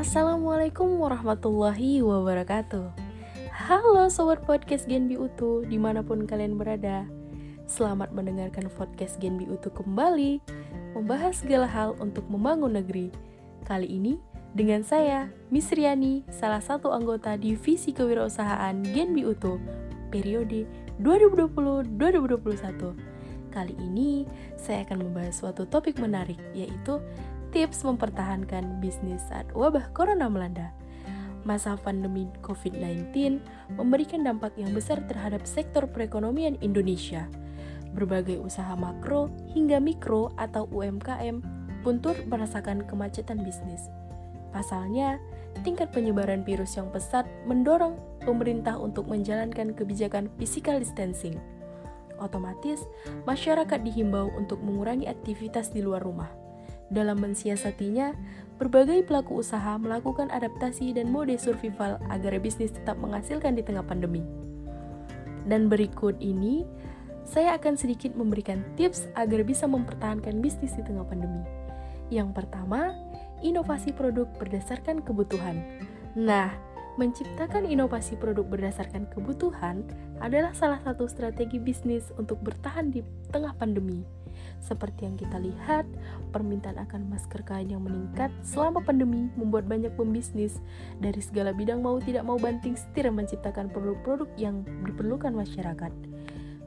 Assalamualaikum warahmatullahi wabarakatuh. Halo Sobat Podcast Genbi Utu di mana pun kalian berada. Selamat mendengarkan podcast Genbi Utu kembali Membahas segala hal untuk membangun negeri. Kali ini dengan saya, Miss Riani, salah satu anggota Divisi Kewirausahaan Genbi Utu periode 2020-2021 Kali ini saya akan membahas suatu topik menarik yaitu tips mempertahankan bisnis saat wabah corona melanda. Masa pandemi COVID-19 memberikan dampak yang besar terhadap sektor perekonomian Indonesia. Berbagai usaha makro hingga mikro atau UMKM pun turut merasakan kemacetan bisnis. Pasalnya, tingkat penyebaran virus yang pesat mendorong pemerintah untuk menjalankan kebijakan physical distancing. Otomatis, masyarakat dihimbau untuk mengurangi aktivitas di luar rumah. Dalam mensiasatinya, berbagai pelaku usaha melakukan adaptasi dan mode survival agar bisnis tetap menghasilkan di tengah pandemi. Dan berikut ini, saya akan sedikit memberikan tips agar bisa mempertahankan bisnis di tengah pandemi. Yang pertama, inovasi produk berdasarkan kebutuhan. Nah, menciptakan inovasi produk berdasarkan kebutuhan adalah salah satu strategi bisnis untuk bertahan di tengah pandemi. Seperti yang kita lihat, permintaan akan masker kain yang meningkat selama pandemi membuat banyak pembisnis dari segala bidang mau tidak mau banting setir menciptakan produk-produk yang diperlukan masyarakat.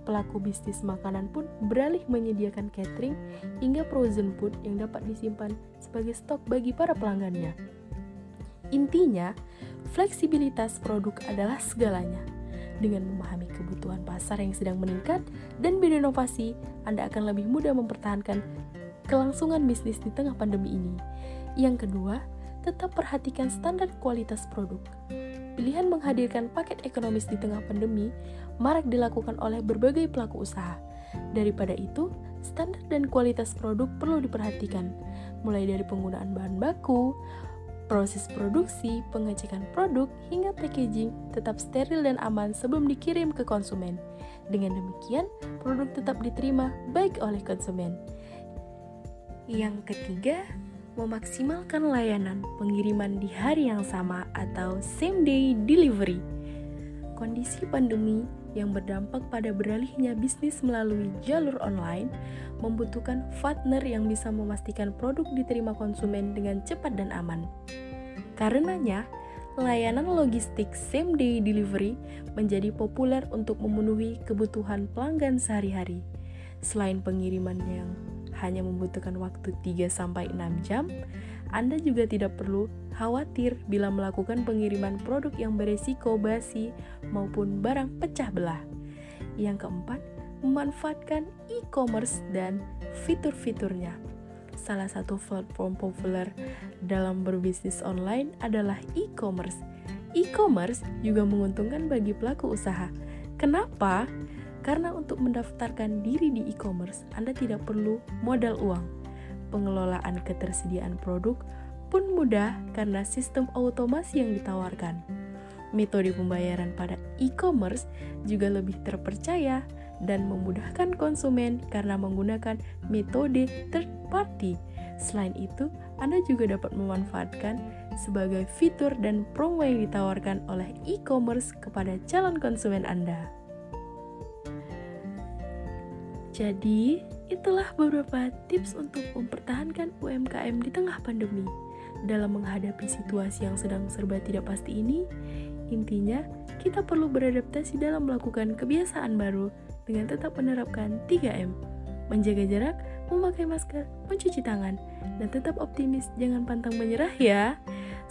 Pelaku bisnis makanan pun beralih menyediakan catering hingga frozen food yang dapat disimpan sebagai stok bagi para pelanggannya. Intinya, fleksibilitas produk adalah segalanya dengan memahami kebutuhan pasar yang sedang meningkat dan berinovasi, Anda akan lebih mudah mempertahankan kelangsungan bisnis di tengah pandemi ini. Yang kedua, tetap perhatikan standar kualitas produk. Pilihan menghadirkan paket ekonomis di tengah pandemi marak dilakukan oleh berbagai pelaku usaha. Daripada itu, standar dan kualitas produk perlu diperhatikan, mulai dari penggunaan bahan baku, Proses produksi, pengecekan produk, hingga packaging tetap steril dan aman sebelum dikirim ke konsumen. Dengan demikian, produk tetap diterima baik oleh konsumen. Yang ketiga, memaksimalkan layanan pengiriman di hari yang sama atau same day delivery. Kondisi pandemi yang berdampak pada beralihnya bisnis melalui jalur online membutuhkan partner yang bisa memastikan produk diterima konsumen dengan cepat dan aman. Karenanya, layanan logistik same day delivery menjadi populer untuk memenuhi kebutuhan pelanggan sehari-hari. Selain pengiriman yang hanya membutuhkan waktu 3-6 jam, Anda juga tidak perlu khawatir bila melakukan pengiriman produk yang beresiko basi maupun barang pecah belah. Yang keempat, memanfaatkan e-commerce dan fitur-fiturnya. Salah satu platform populer dalam berbisnis online adalah e-commerce. E-commerce juga menguntungkan bagi pelaku usaha. Kenapa? Karena untuk mendaftarkan diri di e-commerce, Anda tidak perlu modal uang. Pengelolaan ketersediaan produk pun mudah karena sistem otomasi yang ditawarkan. Metode pembayaran pada e-commerce juga lebih terpercaya dan memudahkan konsumen karena menggunakan metode third party. Selain itu, Anda juga dapat memanfaatkan sebagai fitur dan promo yang ditawarkan oleh e-commerce kepada calon konsumen Anda. Jadi, itulah beberapa tips untuk mempertahankan UMKM di tengah pandemi. Dalam menghadapi situasi yang sedang serba tidak pasti ini, intinya kita perlu beradaptasi dalam melakukan kebiasaan baru dengan tetap menerapkan 3M, menjaga jarak, memakai masker, mencuci tangan, dan tetap optimis jangan pantang menyerah ya.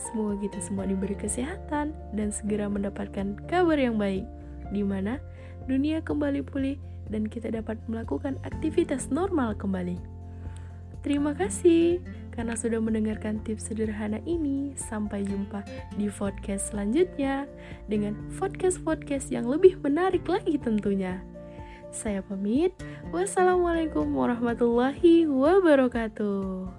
Semoga kita semua diberi kesehatan dan segera mendapatkan kabar yang baik, di mana dunia kembali pulih dan kita dapat melakukan aktivitas normal kembali. Terima kasih karena sudah mendengarkan tips sederhana ini. Sampai jumpa di podcast selanjutnya dengan podcast-podcast yang lebih menarik lagi tentunya. Saya pamit. Wassalamualaikum warahmatullahi wabarakatuh.